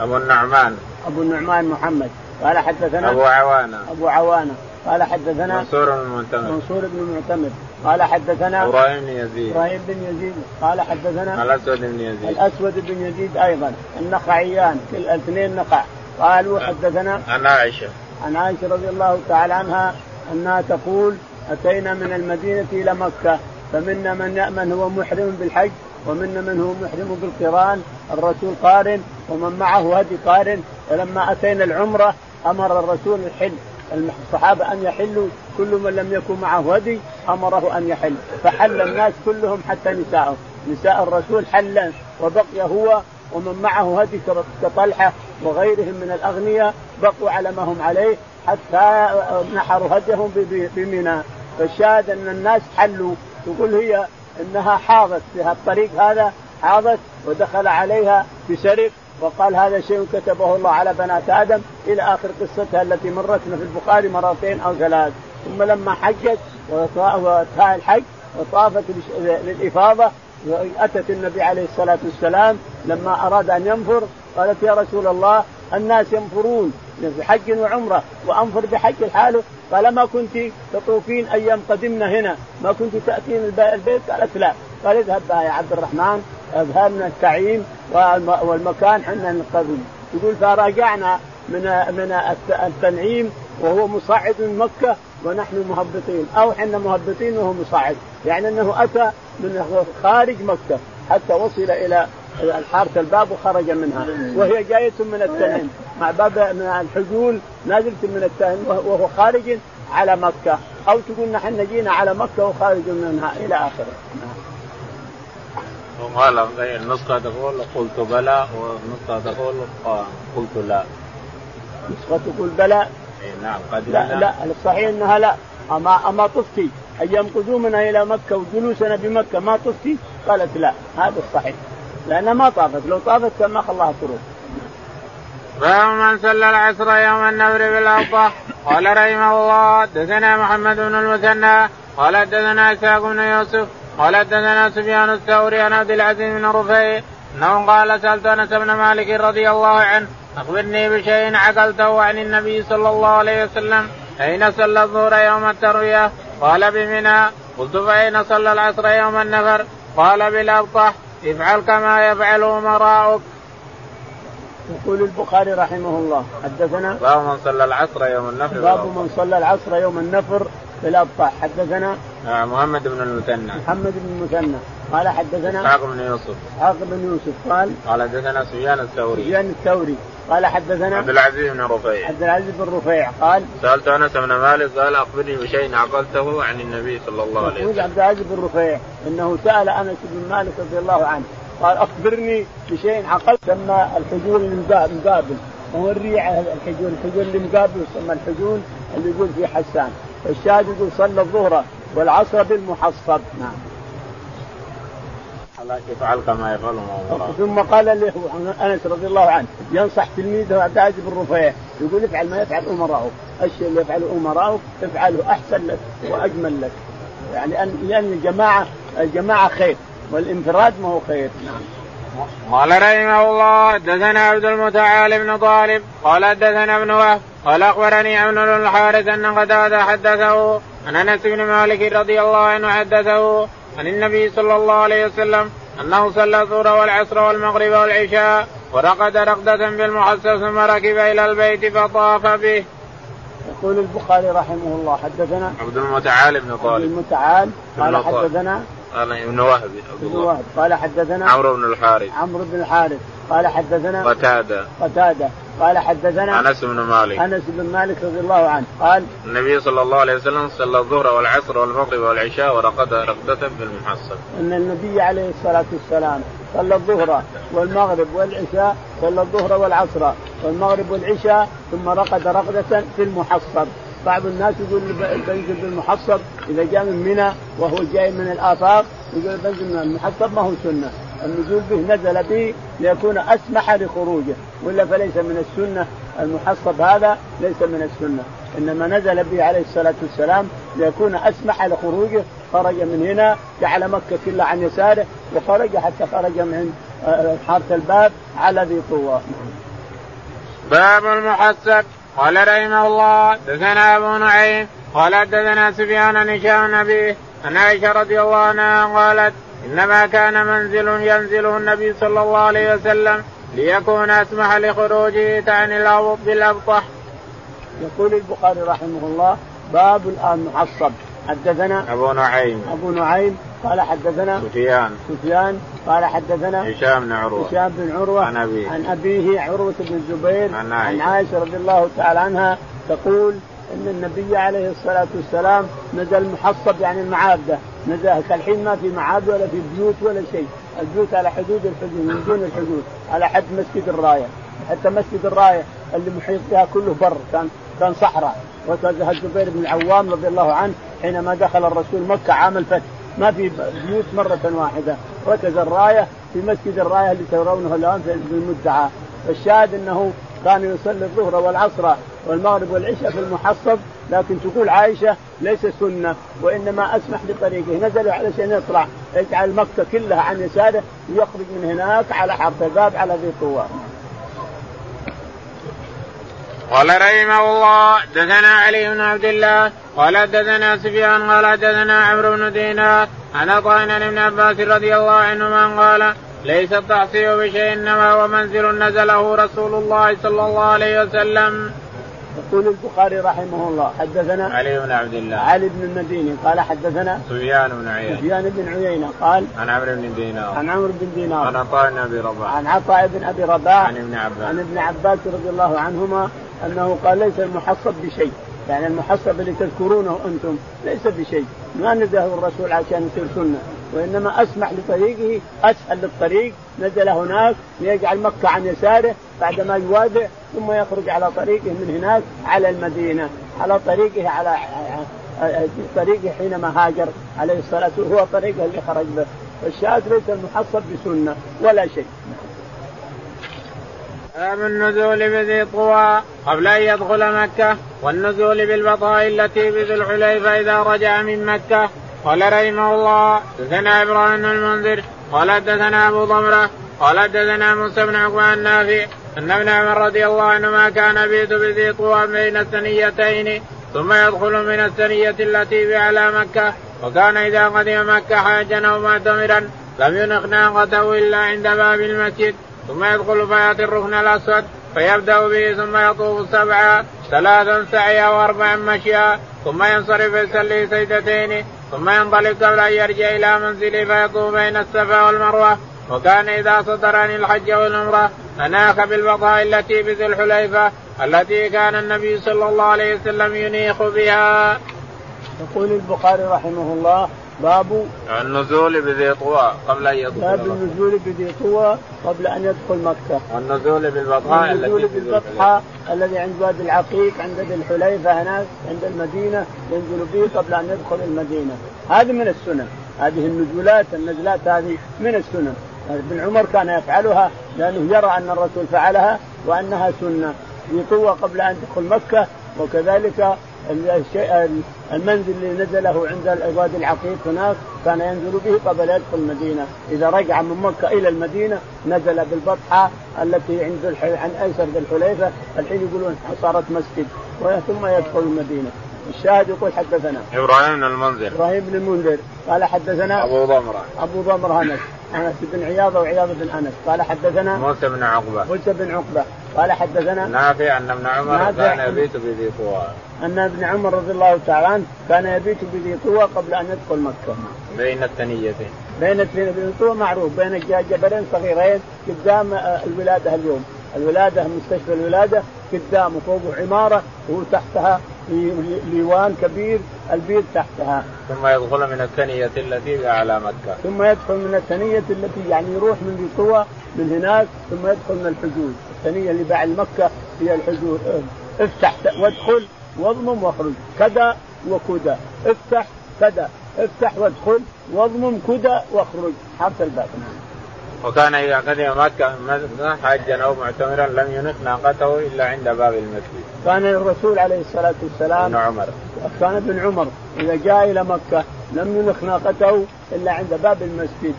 أبو النعمان. أبو النعمان محمد. قال حدثنا أبو عوانة. أبو عوانة. قال حدثنا منصور بن المعتمد منصور بن المعتمد قال حدثنا إبراهيم بن يزيد. إبراهيم بن يزيد. قال حدثنا الأسود بن يزيد. الأسود بن يزيد أيضا. النخعيان. كل الاثنين نخع. قالوا حدثنا عن عائشة. عن عائشة رضي الله تعالى عنها أنها تقول أتينا من المدينة إلى مكة فمنا من من هو محرم بالحج ومنا من هو محرم بالقرآن. الرسول قارن ومن معه هدي قارن. ولما أتينا العمرة أمر الرسول الحل الصحابة أن يحلوا كل من لم يكن معه هدي أمره أن يحل. فحل الناس كلهم حتى نساءه نساء الرسول حلا وبقي هو ومن معه هدي كطلحة وغيرهم من الأغنياء بقوا على ما هم عليه حتى نحروا هديهم بمنى. فالشاهد أن الناس حلوا. تقول هي إنها حاضت في الطريق هذا حاضت ودخل عليها بسرق. وقال هذا شيء كتبه الله على بنات آدم إلى آخر قصتها التي مرتنا في البخاري مرتين أو ثلاث. ثم لما حجت وانتهى الحج وطافت للإفاضة اتت النبي عليه الصلاة والسلام لما أراد أن ينفر قالت يا رسول الله الناس ينفرون في حج وعمرة وأنفر بحج الحال. قال ما كنت تطوفين أيام قدمنا هنا؟ ما كنت تأتين البيت؟ قالت لا. قال اذهب يا عبد الرحمن اذهبنا التعيين. والمكان حنا نقدم يقول فراجعنا من من التنعيم وهو مصعد من مكة ونحن مهبطين. أو إحنا مهبطين وهو مصعد. يعني أنه أتى من خارج مكة حتى وصل إلى الحارة الباب وخرج منها. وهي جاية من التنعيم. مع باب من الحجول نازلة من التنعيم وهو خارج على مكة. أو تقول نحن جينا على مكة وخارج منها إلى آخره. وقال النسخة تقول قلت بلى والنسخة تقول قلت لا. نسخة تقول بلى؟ إيه نعم قد لا لا. الصحيح إنها لا. أما أما طفتي أيام قدومنا إلى مكة وجلوسنا بمكه ما طفتي؟ قالت لا. هذا الصحيح. لانها ما طافت. لو طافت كان ما خلاها تروح. باب من صلى العصر يوم النفر بالاضحى قال رحمه الله حدثنا محمد بن المثنى قال حدثنا إسحاق بن يوسف قال حدثنا سفيان الثوري عن عبد العزيز بن رفيع أنه قال سألت أنس بن مالك رضي الله عنه أخبرني بشيء عقلته عن النبي صلى الله عليه وسلم اين صلى الظهر يوم التروية. قال بمنى قلت فأين صلى العصر يوم النفر؟ قال بالابطح افعل كما يفعل أمراؤك. يقول البخاري رحمه الله حدثنا باب من صلى العصر يوم النفر. باب من صلى العصر يوم النفر بالابطح حدثنا آه محمد بن المثنى. محمد بن المثنى. قال حدثنا إسحاق بن يوسف. إسحاق بن يوسف قال قال حدثنا سفيان الثوري. سفيان الثوري. قال حدثنا عبد العزيز بن رفيع. عبد العزيز بن رفيع قال سألت أنس بن مالك قال أخبرني بشيء عقلته عن النبي صلى الله عليه وسلم. عبد العزيز بن رفيع إنه سأل أنس بن مالك رضي الله عنه. قال أخبرني بشيء عقلت سمى الحجول المقابل وهو الريعه الحجول الحجول اللي مقابل يسمى الحجول اللي يقول في حسان. الشاهد يقول صلى الظهر والعصر بالمحصب. نعم. يفعل كما يفعل ثم قال له أنس رضي الله عنه ينصح تلميذه عبد العزيز بن رفيع يقول افعل ما يفعل امراؤك، الشيء اللي يفعله امراؤك افعله أحسن لك وأجمل لك. يعني ان لأن الجماعه الجماعة خير والانفراد ما هو خير. نعم. قال رحمه الله حدثنا عبد المتعال بن طالب قال حدثنا ابن وهب قال أخبرني عمرو بن الحارث أن قتادة حدثه عن أنس بن مالك رضي الله عنه حدثه عن النبي صلى الله عليه وسلم أنه صلى الظهر والعصر والمغرب والعشاء ورقد رقدة بالمحسس ثم ركب إلى البيت فطاف به. يقول البخاري رحمه الله حدثنا عبد المتعال بن طالب عبد المتعال قال حدثنا قال ابن وهب ابن وهب. قال حدثنا عمرو بن الحارث. عمرو بن الحارث. قال حدثنا قتادة. قتادة. قال حدثنا أنس بن مالك. أنس بن مالك رضي الله عنه. قال النبي صلى الله عليه وسلم صلى الظهر والعصر والمغرب والعشاء ورقد رقدة في المحصن. أن النبي عليه الصلاة والسلام صلى الظهر والمغرب والعشاء صلى الظهر والعصر والمغرب والعشاء ثم رقد رقدة في المحصب بعض الناس يقول بنزل بالمحصب إذا جاء من منى وهو جاي من الآفاق يقول بنزل من المحصب ما هو سنة. النزول به نزل به ليكون أسمح لخروجه ولا فليس من السنة؟ المحصب هذا ليس من السنة. إنما نزل به عليه الصلاة والسلام ليكون أسمح لخروجه. خرج من هنا جعل مكة كلها عن يساره وخرج حتى خرج من آه، حارة الباب على ذي طوى. باب المحصب. قال رحمه الله دثنا أبو نعيم قال دثنا سفيان عن هشام نبيه عن عائشة رضي الله عنها قالت إنما كان منزل ينزله النبي صلى الله عليه وسلم ليكون أسمح لخروجه تعني الأرض بالأبطح. يقول البخاري رحمه الله باب الآن معصب. حدثنا أبو نعيم. أبو نعيم قال حدثنا سفيان. سفيان قال حدثنا هشام بن عروة. هشام بن عروة عن أبيه. عن أبيه عروة بن الزبير عن عائشه, عن عائشة. رضي الله تعالى عنها تقول إن النبي عليه الصلاة والسلام نزل محصب يعني المعابدة. نزل كالحين ما في معابد ولا في بيوت ولا شيء. البيوت على حدود الحدود من دون الحدود على حد مسجد الراية. حتى مسجد الراية اللي محيط بها كله بر كان كان صحراء. وكان الزبير بن العوام رضي الله عنه حينما دخل الرسول مكة عام الفتح. ما في بيوت مرة واحدة. ركز الراية في مسجد الراية اللي ترونه الآن في المدعى. الشاهد أنه كان يصلي الظهر والعصر والمغرب والعشاء في المحصب لكن تقول عائشة ليس سنة وإنما أسمح بطريقه. نزل علشان يطلع يجعل مكة كلها عن يساره ويخرج من هناك على حرف الباب على ذي طوى قال رحمه الله دثنا علي بن عبد الله قال دثنا سفيان قال دثنا عمرو بن دينار عن عطاء ابن عباس رضي الله عنهما قال ليس التعصيب بشيء إنما هو منزل نزله رسول الله صلى الله عليه وسلم. يقول البخاري رحمه الله حدثنا علي بن عبد الله. علي بن المديني قال حدثنا سفيان بن عيينة. سفيان بن عيينة قال عن عمرو بن دينار. عن عمرو بن دينار. عن عطاء بن أبي رباح. عن عطاء بن أبي رباح. عن ابن عباس. عن ابن عباس رضي الله عنهما. أنه قال ليس المحصب بشيء. يعني المحصب اللي تذكرونه أنتم ليس بشيء. ما نزله الرسول عشان يصير سنه وإنما أسمح لطريقه أسهل للطريق. نزل هناك ليجعل مكة عن يساره بعدما يوازع ثم يخرج على طريقه من هناك على المدينة. على طريقه على طريقه حينما هاجر عليه الصلاة والسلام. هو طريقه اللي خرج به. الشاهد ليس المحصب بسنة ولا شيء. باب النزول بذي طوى قبل أن يدخل مكة والنزول بالبطاء التي بذي الحليفة إذا رجع من مكة. قال رحمه الله دثنا إبراهيم المنذر قال حدثنا أبو ضمرة قال حدثنا موسى بن عقبة النافع أن ابن عمر رضي الله عنهما كان بيت بذي طوى بين الثنيتين ثم يدخل من الثنية التي باعلى مكة. وكان إذا قدم مكة حاجا أو معتمرا لم ينخ ناقته إلا عند باب المسجد. ثم يدخل فياتي الركن الأسود فيبدأ به ثم يطوف سبعا ثلاثا سعيا واربعا مشيا ثم ينصرف يصلي سجدتين ثم ينطلق قبل أن يرجع إلى منزله فيطوف بين الصفا والمروة وكان إذا صدر الحج والعمرة أناخ بالبطاء التي بذي الحليفة التي كان النبي صلى الله عليه وسلم ينيخ بها. يقول البخاري رحمه الله باب النزول بذي طوى قبل أن يدخل باب النزول بذي طوى قبل أن يدخل مكة. والنزول بالبطحاء النزول بالبطحاء الذي عند وادي العقيق عند ذي الحليفة هناك عند المدينة ينزل به قبل أن يدخل المدينة. هذه من السنن. هذه النزولات النزلات هذه من السنن. ابن عمر كان يفعلها لأنه يرى أن الرسول فعلها وأنها سنة. يطوى قبل أن يدخل مكة وكذلك الشيء المنزل اللي نزله عند وادي العقيق هناك كان ينزل به قبل يدخل المدينة، إذا رجع من مكة إلى المدينة نزل بالبطحة التي عند عن أيسر ذي الحليفة. الحين يقولون صارت مسجد ثم يدخل المدينة. الشاهد يقول حدثنا. إبراهيم بن المنذر. إبراهيم بن المنذر. قال حدثنا أبو ضمرة. أبو ضمرة أنس. أنس بن عياض وعياض بن أنس. قال حدثنا موسى بن عقبة. موسى بن عقبة. قال حدثنا نافع أن ابن عمر كان يبيت بذي طوى أن ابن عمر رضي الله تعالى عنه كان يبيت بذي طوى قبل أن يدخل مكة. بين الثنيتين بين الثنيتين طوى معروف بين جبلين صغيرين قدام الولادة اليوم. الولادة مستشفى الولادة قدامه فوقه عمارة وهو تحتها ليوان كبير البيت تحتها. ثم يدخل من الثنية التي على مكة. ثم يدخل من الثنية التي يعني يروح من طوى من هناك ثم يدخل من الحجوز. الثنية اللي بعد مكة هي الحجوز افتح وادخل واضمم واخرج. كذا وكذا. افتح كذا. افتح وادخل واضمم كذا واخرج. حرف الباب وكان إذا قدم مكة حاجا أو معتمرا لم ينق ناقته إلا عند باب المسجد. كان الرسول عليه الصلاة والسلام ابن عمر. كان ابن عمر إذا جاء إلى مكة لم ينق ناقته إلا عند باب المسجد.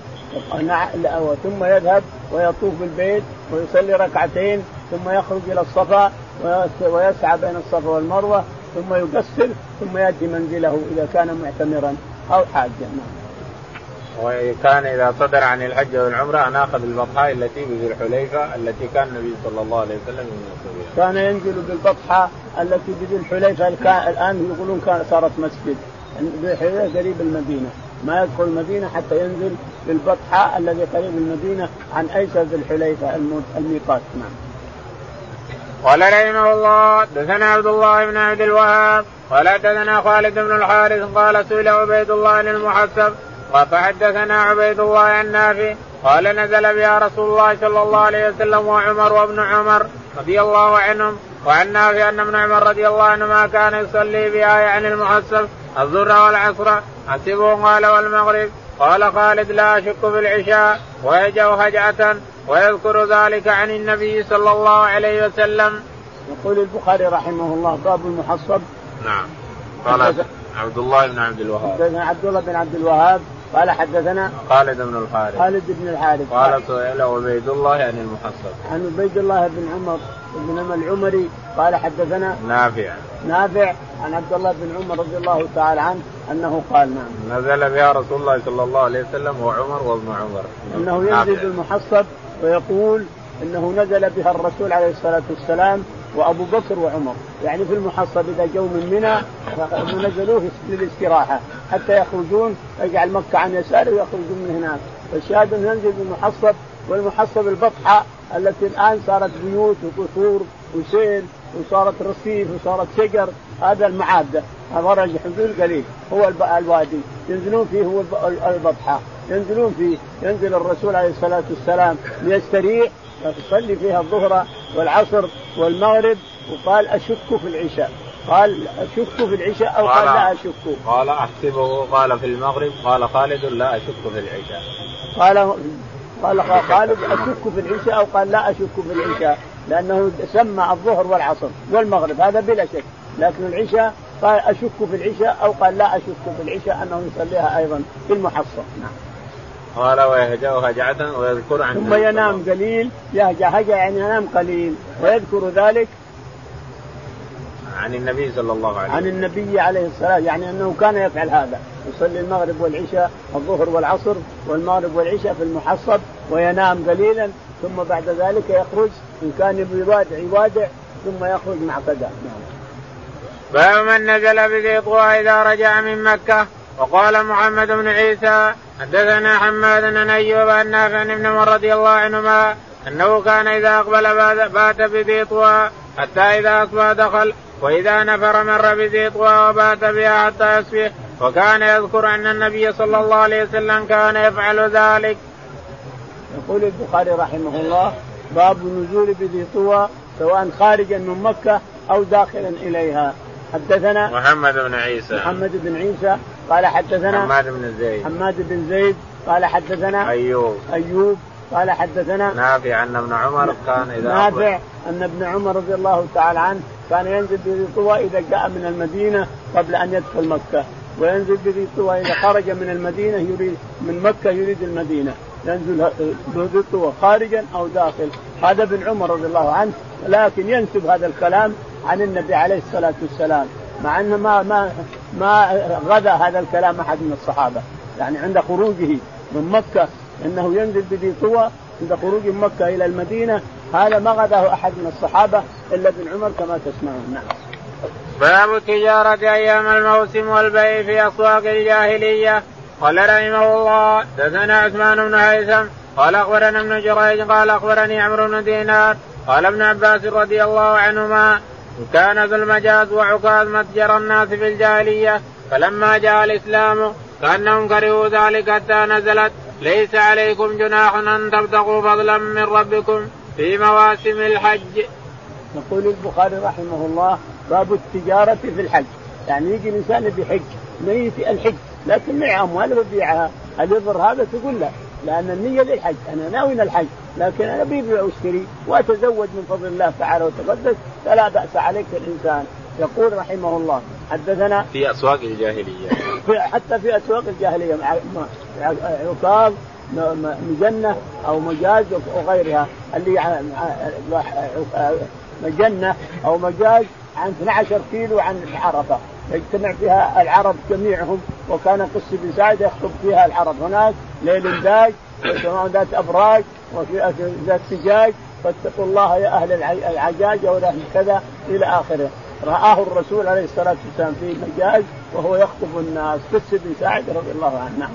ثم يذهب ويطوف بالبيت ويصلي ركعتين ثم يخرج إلى الصفا ويسعى بين الصفا والمروة ثم يقصر ثم يأتي منزله إذا كان معتمرا أو حاجا نعم. وكان إذا صدر عن الحج والعمرة اناخ بالبطحاء التي بذي الحليفة التي كان النبي صلى الله عليه وسلم ينزل كان ينزل بالبطحاء التي بذي الحليفة الآن يقولون كانت صارت مسجد قريب المدينة ما يدخل المدينة حتى ينزل بالبطحاء الذي قريب المدينة عن ايسر ذي الحليفة الميقات نعم. قال رحمه الله دثنا عبد الله بن عبد الوهاب قال دثنا خالد بن الحارث قال سئل عبيد الله عن المحسب فحدثنا عبيد الله عن نافع قال نزل بها رسول الله صلى الله عليه وسلم وعمر وابن عمر رضي الله عنهم وعن نافع أن ابن عمر رضي الله عنهما كان يصلي بها يعني المحسب الظهر والعصر حسبه قال والمغرب قال خالد لا اشك في العشاء ويجا هجعة ويذكر ذلك عن النبي صلى الله عليه وسلم. يقول البخاري رحمه الله باب المحصب. نعم. قال عبد الله بن عبد الوهاب. عبد الله بن عبد الوهاب قال حدثنا خالد بن الحارث. خالد بن الحارث. قال سئل عبيد الله عن المحصب عن عبيد الله بن عمر بن العمري قال حدثنا نافع. نافع عن عبد الله بن عمر رضي الله تعالى عنه أنه قال نعم. نزل بها رسول الله صلى الله عليه وسلم وعمر وابن عمر. أنه ينزل بالمحصب ويقول إنه نزل بها الرسول عليه الصلاة والسلام وابو بكر وعمر. يعني في المحصب اذا جو من منى نزلوه للاستراحه حتى يخرجون يجعل مكة عن يساره ويخرجون من هناك. فالشاهد ينزل بالمحصب والمحصب البطحة التي الآن صارت بيوت وقصور وسيل وصارت رصيف وصارت شجر هذا المعادة. هذا حدود قليل. هو الوادي. ينزلون فيه هو البطحة. ينزلون فيه. ينزل الرسول عليه الصلاة والسلام ليستريح يصلي فيها الظهر والعصر والمغرب وقال أشك في العشاء. قال أشك في العشاء أو قال, قال لا أشك. قال أحسبه. قال في المغرب. قال خالد لا أشك في العشاء. قال قال خالد أشك في العشاء أو قال لا أشك في العشاء. لأنه سمى الظهر والعصر والمغرب. هذا بلا شك. لكن العشاء قال أشك في العشاء أو قال لا أشك في العشاء أنه يصليها أيضا في المحصه نعم. قال ويهجأ هجعة ويذكر عن ثم ينام قليل يهجع هجع يعني ينام قليل ويذكر ذلك عن النبي صلى الله عليه وسلم عن النبي عليه الصلاة يعني أنه كان يفعل هذا يصلي المغرب والعشاء الظهر والعصر والمغرب والعشاء في المحصب وينام قليلا ثم بعد ذلك يخرج إن كان يوادع يوادع ثم يخرج مع كذا نعم. باب من نزل بذي طوى إذا رجع من مكة وقال محمد بن عيسى حدثنا حماد بن أيوب عن نافع بن عمر رضي الله عنهما أنه كان إذا أقبل بات بذي طوى حتى إذا أصبح دخل وإذا نفر مر بذي طوى وبات بها حتى يصبح. وكان يذكر أن النبي صلى الله عليه وسلم كان يفعل ذلك. يقول البخاري رحمه الله باب النزول بذي طوى سواء خارجا من مكة أو داخلا إليها. حدثنا محمد بن عيسى. محمد بن عيسى قال حدثنا حماد بن زيد. حماد بن زيد قال حدثنا أيوب. أيوب قال حدثنا نافع أن ابن عمر كان إذا نافع أن ابن عمر رضي الله تعالى عنه كان ينزل بذي طوى إذا جاء من المدينة قبل أن يدخل مكة وينزل بذي طوى إذا خرج من المدينة يريد من مكة يريد المدينة ينزل بذي طوى خارجا أو داخل. هذا ابن عمر رضي الله عنه لكن ينسب هذا الكلام عن النبي عليه الصلاة والسلام مع أنه ما ما ما غدا هذا الكلام أحد من الصحابة. يعني عند خروجه من مكة إنه ينزل بذي طوى عند خروج من مكة إلى المدينة هذا ما غداه أحد من الصحابة إلا ابن عمر كما تسمعون. نعم. باب التجارة أيام الموسم والبيع في أسواق الجاهلية. قال رحمه الله دثنا عثمان بن هيثم قال أخبرنا ابن جريج قال أخبرني عمرو بن دينار قال ابن عباس رضي الله عنهما كان ذو المجاز وعكاظ متجر الناس في الجاهلية فلما جاء الإسلام كأنهم كرهوا ذلك حتى نزلت. ليس عليكم جناح أن تبتغوا فضلا من ربكم في مواسم الحج. يقول البخاري رحمه الله باب التجارة في الحج. يعني يجي الإنسان بحج نية الحج لكن معه أموال يبيعها يضر هذا تقول لا لأن النية للحج. أنا ناوي الحج لكن أنا ببيع واشتري وأتزوج من فضل الله تعالى وتقدس فلا بأس عليك الإنسان. يقول رحمه الله حدثنا في أسواق الجاهلية. حتى في أسواق الجاهلية عكاظ مجنة أو مجاز وغيرها اللي مجنة أو مجاز عن 12 كيلو عن عرفة. يجتمع فيها العرب جميعهم وكان قس بن سعد يخطب فيها العرب هناك ليل داج ذات أبراج وفي ذات سجاج فاتقوا الله يا أهل العجاج ولا كذا إلى آخره. رآه الرسول عليه الصلاة والسلام في مجاز وهو يخطب الناس. قس بن سعد رضي الله عنه. نعم.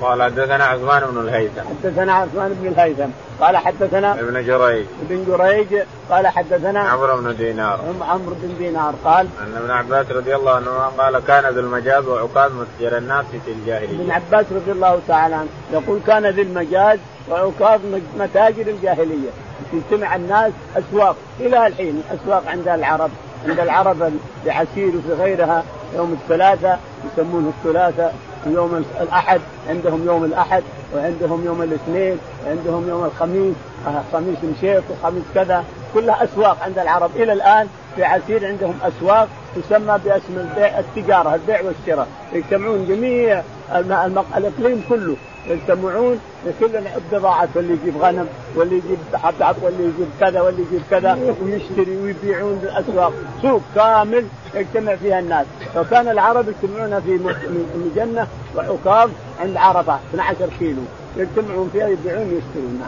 قال حدثنا عثمان بن الهيثم. حدثنا عثمان بن الهيثم. قال حدثنا ابن جريج. ابن جريج. قال حدثنا عمرو بن دينار. عمرو بن دينار. قال أن ابن عباس رضي الله عنه قال كان ذو المجاز وعكاظ متجر الناس في الجاهلية. ابن عباس رضي الله تعالى عنه يقول كان ذي المجاز وعكاظ متاجر الجاهلية. تجتمع الناس أسواق إلى الحين أسواق عند العرب عند العرب بعسير وفي غيرها يوم الثلاثة يسمونه الثلاثة. يوم الأحد عندهم يوم الأحد وعندهم يوم الاثنين وعندهم يوم الخميس آه، خميس مشيط وخميس كذا. كلها أسواق عند العرب. إلى الآن في عسير عندهم أسواق تسمى باسم البيع التجارة البيع والشراء. يجتمعون جميع الإقليم كله. يجتمعون لكل بضاعة واللي يجيب غنم واللي يجيب حبة واللي يجيب كذا واللي يجيب كذا ويشتري ويبيعون بالأسواق. سوق كامل يجتمع فيها الناس. فكان العرب يجتمعون في مجنة وعكاظ عند عرفة 12 كيلو. يجتمعون فيها يبيعون ويشترون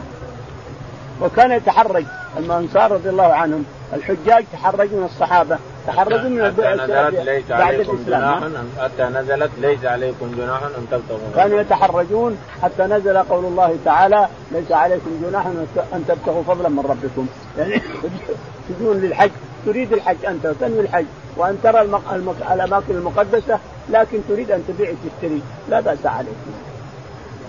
وكان يتحرج الانصار رضي الله عنهم الحجاج تحرجوا من الصحابة. تحرجوا من نزلت ليس بعد جناح. حتى نزلت ليس عليكم جناح أن تبتغوا كانوا يتحرجون حتى نزل قول الله تعالى ليس عليكم جناح أن تبتغوا فضلا من ربكم. يعني تجون للحج. تريد الحج أنت تنوي الحج. وأن ترى المق... المق... الأماكن المقدسة لكن تريد أن تبيع وتشتري. لا بأس عليك.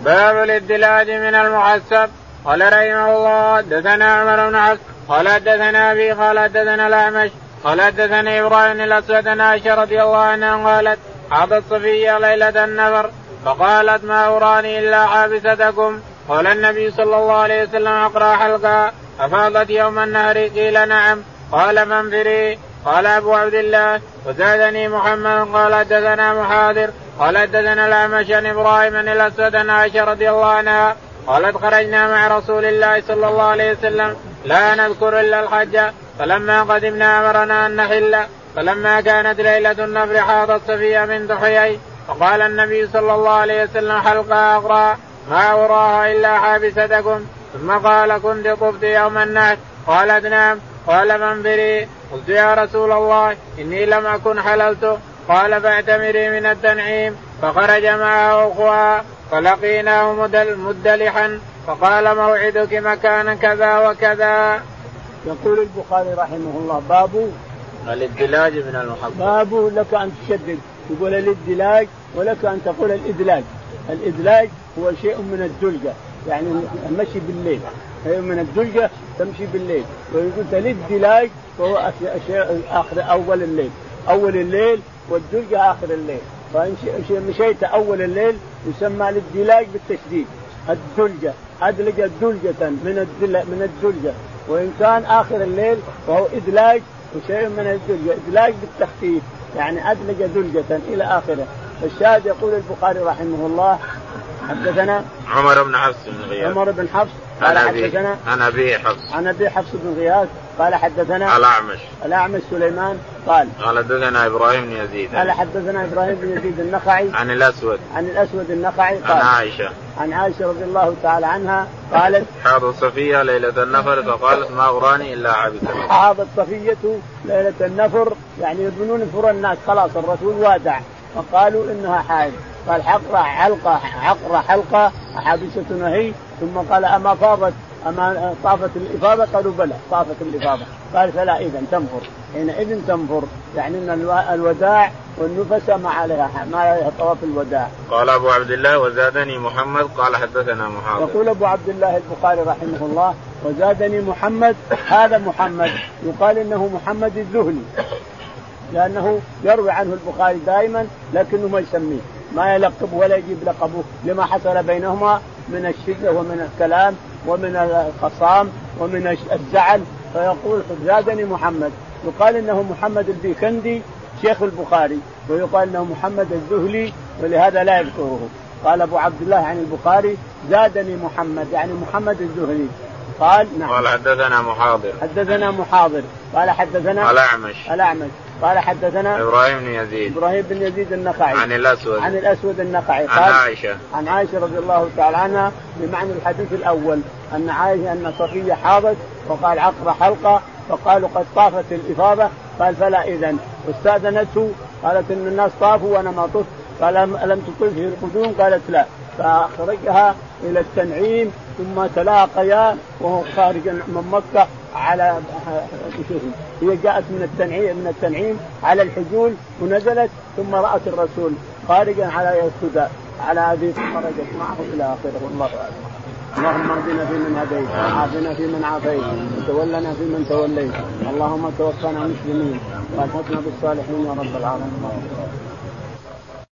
باب الادلاج من المحسب قال رحمه الله دثنا عمر بن عبد قال حدثنا أبي قال حدثنا الأعمش قال حدثني إبراهيم الاسود عن عائشة رضي الله عنها قالت حاضت صفية ليلة النفر فقالت ما أراني إلا حابستكم قال النبي صلى الله عليه وسلم أقرأ حلقا أفاضت يوم النهر؟ قيل نعم. قال من فري؟ قال أبو عبد الله. وزادني محمد قال حدثنا محاضر. قال حدثنا الأعمش عن إبراهيم الاسود عن عائشة رضي الله عنها قالت خرجنا مع رسول الله صلى الله عليه وسلم لا نذكر إلا الحج. فلما قدمنا أمرنا أن نحل فلما كانت ليلة النفر حاضت صفية من ضحيي فقال النبي صلى الله عليه وسلم حلقة أخرى ما أراها إلا حابستكم. ثم قال كنت طفت يوم النحر. قالت نعم. قال من بري قلت يا رسول الله إني لم أكن حللت. قال فاعتمري من التنعيم. فخرج معه أخوها فلقيناه مدلحا فقال موعدك مكانا كذا وكذا. يقول البخاري رحمه الله باب الإدلاج من المحبة. باب لك أن تشدد. تقول الإدلاج ولك أن تقول الإدلاج. الإدلاج هو شيء من الدلجة. يعني المشي بالليل. هي من الدلجة تمشي بالليل. ويقول الإدلاج فهو شيء آخر أول الليل. أول الليل والدلجة آخر الليل. فإن مشيت اول الليل يسمى الإدلاج بالتشديد. الدلجة. أدلج دلجه من من الدلجة. وإن كان آخر الليل فهو إدلاج وشيء من الدلجه إدلاج بالتخفيف يعني أدلج دلجة إلى آخره. الشاهد يقول البخاري رحمه الله حدثنا عمر بن حفص بن غياث. عمر بن حفص قال حدثنا عن أبي حفص. عن أبي حفص بن غياث قال حدثنا الأعمش. الأعمش سليمان قال قال حدثنا إبراهيم بن يزيد. قال حدثنا إبراهيم بن يزيد النخعي عن الأسود. عن الأسود النخعي قال عن عائشة. عن عائشة رضي الله تعالى عنها قالت حاضت صفية ليلة النفر فقالت ما اراني إلا عابسا حاضت صفية ليلة النفر يعني يظنون فر الناس خلاص الرسول وادع فقالوا إنها حائض. قال حقرة حلقة حقرة حلقة حابسة هي ثم قال أما فاضت أما طافت الإفاضة؟ قالوا بلى طافت الإفاضة. قال فلا إذا تنفر. حينئذ تنفر. يعني أن الوداع والنفس ما عليها ما عليها طواف الوداع. قال أبو عبد الله وزادني محمد. قال حدثنا محمد. يقول أبو عبد الله البخاري رحمه الله وزادني محمد هذا محمد. يقال إنه محمد الذهلي لأنه يروي عنه البخاري دائما لكنه ما يسميه. ما يلقب ولا يجيب لقبه لما حصل بينهما من الشدة ومن الكلام ومن الخصام ومن الزعل. فيقول زادني محمد. يقال إنه محمد البيكندي شيخ البخاري ويقال إنه محمد الذهلي ولهذا لا يذكره. قال أبو عبد الله عن البخاري زادني محمد يعني محمد الذهلي. قال نعم. قال حدثنا محاضر. حدثنا محاضر. قال حدثنا الاعمش الاعمش قال حدثنا إبراهيم بن يزيد. إبراهيم بن يزيد النخعي. عن الأسود. عن الأسود النخعي. قال عن عائشة. عن عائشة رضي الله تعالى عنها بمعنى الحديث الأول أن عائشة أن صفية حاضت وقال عقر حلقة فقالوا قد طافت الإفاضة. قال فلا اذا واستاذنته قالت إن الناس طافوا وأنا ما طفت. قال ألم تطف في القدوم؟ قالت لا. فأخرجها إلى التنعيم ثم تلاقيا وهو خارج من مكة. على هي جاءت من التنعيم من التنعيم على الحجول ونزلت ثم رأت الرسول خارجا على الهدى على هذه خرجت معه إلى آخره. والله. اللهم اهدنا فيمن هديت وعافنا فيمن عافيت وتولنا فيمن توليت. اللهم توفنا مسلمين. والحقنا بالصالحين يا رب العالمين.